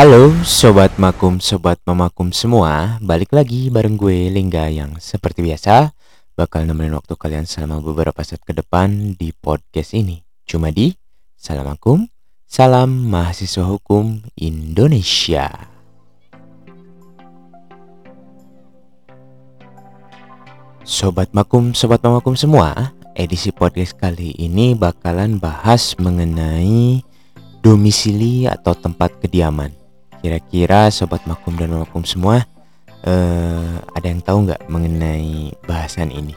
Halo Sobat Makum, Sobat Memakum semua. Balik lagi bareng gue Lingga yang seperti biasa Bakal nemenin waktu kalian selama beberapa saat ke depan di podcast ini. Cuma di Salam Makum, Salam Mahasiswa Hukum Indonesia. Sobat Makum, Sobat Memakum semua Edisi podcast kali ini bakalan bahas mengenai domisili atau tempat kediaman Kira-kira sobat makum dan makum semua uh, ada yang tahu nggak mengenai bahasan ini?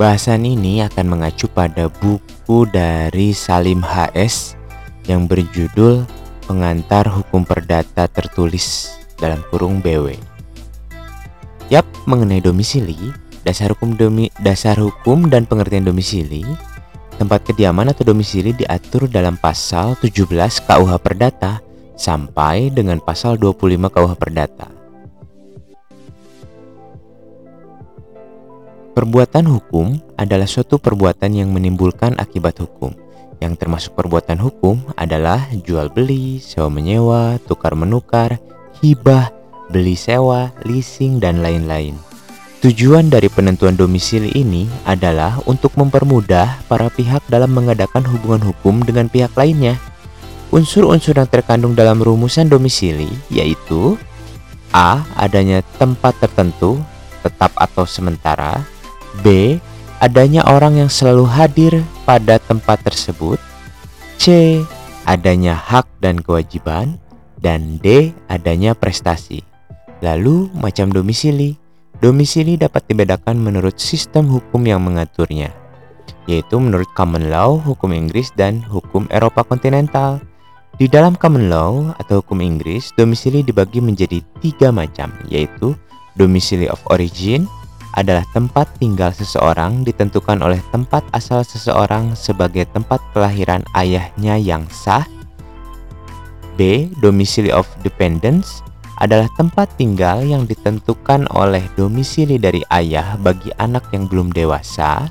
Bahasan ini akan mengacu pada buku dari Salim HS yang berjudul Pengantar Hukum Perdata Tertulis dalam kurung BW. Yap, mengenai domisili, dasar hukum domi, dasar hukum dan pengertian domisili Tempat kediaman atau domisili diatur dalam pasal 17 KUH Perdata sampai dengan pasal 25 KUH Perdata. Perbuatan hukum adalah suatu perbuatan yang menimbulkan akibat hukum. Yang termasuk perbuatan hukum adalah jual beli, sewa menyewa, tukar menukar, hibah, beli sewa, leasing, dan lain-lain. Tujuan dari penentuan domisili ini adalah untuk mempermudah para pihak dalam mengadakan hubungan hukum dengan pihak lainnya. Unsur-unsur yang terkandung dalam rumusan domisili yaitu A. Adanya tempat tertentu, tetap atau sementara B. Adanya orang yang selalu hadir pada tempat tersebut C. Adanya hak dan kewajiban dan D. Adanya prestasi Lalu macam domisili Domisili dapat dibedakan menurut sistem hukum yang mengaturnya, yaitu menurut common law, hukum Inggris, dan hukum Eropa kontinental. Di dalam common law atau hukum Inggris, domisili dibagi menjadi tiga macam, yaitu domisili of origin adalah tempat tinggal seseorang ditentukan oleh tempat asal seseorang sebagai tempat kelahiran ayahnya yang sah. B. Domisili of dependence adalah tempat tinggal yang ditentukan oleh domisili dari ayah bagi anak yang belum dewasa,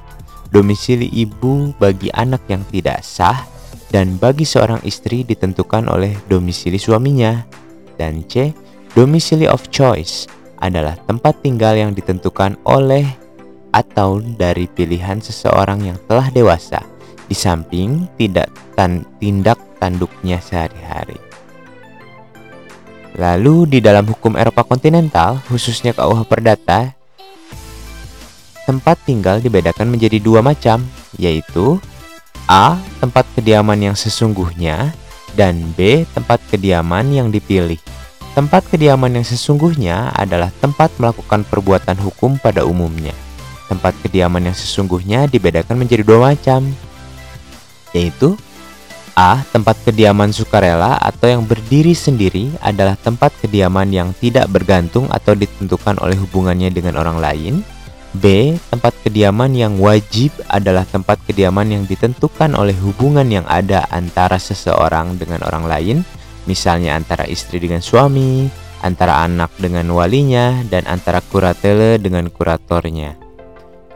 domisili ibu bagi anak yang tidak sah, dan bagi seorang istri ditentukan oleh domisili suaminya. Dan C, domisili of choice adalah tempat tinggal yang ditentukan oleh atau dari pilihan seseorang yang telah dewasa, di samping tidak tan tindak tanduknya sehari-hari. Lalu di dalam hukum Eropa kontinental, khususnya KUH Perdata, tempat tinggal dibedakan menjadi dua macam, yaitu A. Tempat kediaman yang sesungguhnya dan B. Tempat kediaman yang dipilih. Tempat kediaman yang sesungguhnya adalah tempat melakukan perbuatan hukum pada umumnya. Tempat kediaman yang sesungguhnya dibedakan menjadi dua macam, yaitu A. Tempat kediaman sukarela atau yang berdiri sendiri adalah tempat kediaman yang tidak bergantung atau ditentukan oleh hubungannya dengan orang lain. B. Tempat kediaman yang wajib adalah tempat kediaman yang ditentukan oleh hubungan yang ada antara seseorang dengan orang lain, misalnya antara istri dengan suami, antara anak dengan walinya, dan antara kuratele dengan kuratornya.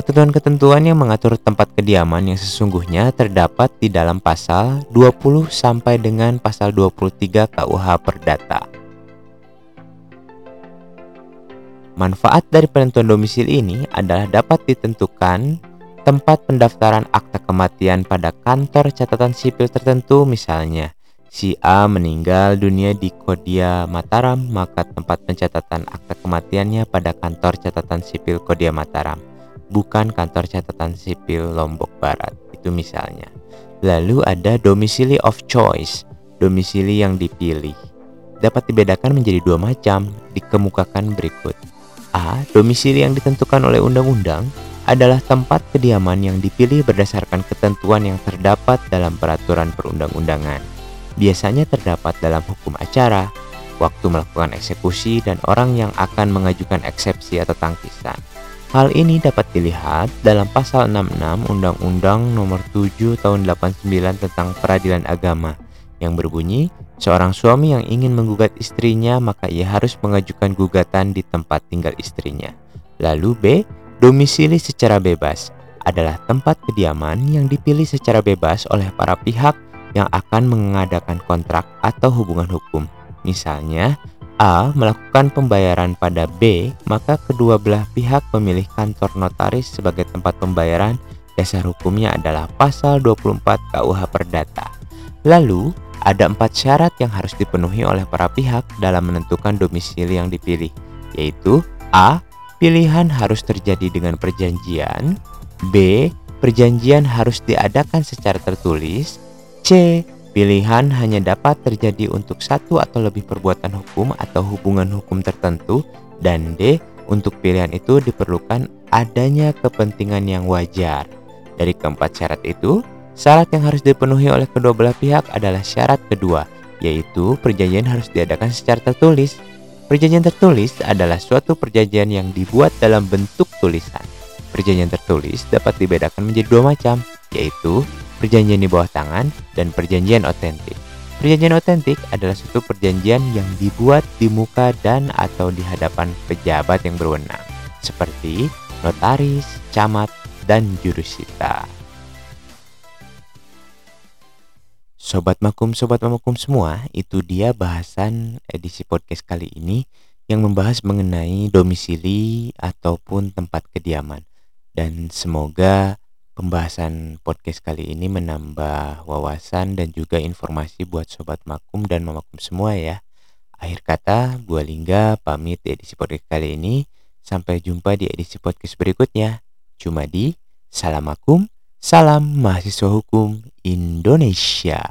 Ketentuan-ketentuan yang mengatur tempat kediaman yang sesungguhnya terdapat di dalam pasal 20 sampai dengan pasal 23 KUH Perdata. Manfaat dari penentuan domisili ini adalah dapat ditentukan tempat pendaftaran akta kematian pada kantor catatan sipil tertentu misalnya si A meninggal dunia di Kodia Mataram maka tempat pencatatan akta kematiannya pada kantor catatan sipil Kodia Mataram bukan kantor catatan sipil Lombok Barat. Itu misalnya. Lalu ada domisili of choice, domisili yang dipilih. Dapat dibedakan menjadi dua macam, dikemukakan berikut. A. Domisili yang ditentukan oleh undang-undang adalah tempat kediaman yang dipilih berdasarkan ketentuan yang terdapat dalam peraturan perundang-undangan. Biasanya terdapat dalam hukum acara, waktu melakukan eksekusi, dan orang yang akan mengajukan eksepsi atau tangkisan. Hal ini dapat dilihat dalam pasal 66 Undang-Undang Nomor 7 Tahun 89 tentang Peradilan Agama yang berbunyi, seorang suami yang ingin menggugat istrinya maka ia harus mengajukan gugatan di tempat tinggal istrinya. Lalu B, domisili secara bebas adalah tempat kediaman yang dipilih secara bebas oleh para pihak yang akan mengadakan kontrak atau hubungan hukum. Misalnya, A melakukan pembayaran pada B, maka kedua belah pihak memilih kantor notaris sebagai tempat pembayaran. Dasar hukumnya adalah pasal 24 KUH Perdata. Lalu, ada empat syarat yang harus dipenuhi oleh para pihak dalam menentukan domisili yang dipilih, yaitu A. Pilihan harus terjadi dengan perjanjian B. Perjanjian harus diadakan secara tertulis C. Pilihan hanya dapat terjadi untuk satu atau lebih perbuatan hukum atau hubungan hukum tertentu dan D. Untuk pilihan itu diperlukan adanya kepentingan yang wajar. Dari keempat syarat itu, Syarat yang harus dipenuhi oleh kedua belah pihak adalah syarat kedua, yaitu perjanjian harus diadakan secara tertulis. Perjanjian tertulis adalah suatu perjanjian yang dibuat dalam bentuk tulisan. Perjanjian tertulis dapat dibedakan menjadi dua macam, yaitu perjanjian di bawah tangan dan perjanjian otentik. Perjanjian otentik adalah suatu perjanjian yang dibuat di muka dan atau di hadapan pejabat yang berwenang, seperti notaris, camat, dan jurusita. Sobat Makum, Sobat Makum semua, itu dia bahasan edisi podcast kali ini yang membahas mengenai domisili ataupun tempat kediaman. Dan semoga pembahasan podcast kali ini menambah wawasan dan juga informasi buat Sobat Makum dan Mamakum semua ya. Akhir kata, gua Lingga pamit di edisi podcast kali ini. Sampai jumpa di edisi podcast berikutnya. Cuma di Salam Makum, Salam Mahasiswa Hukum Indonesia.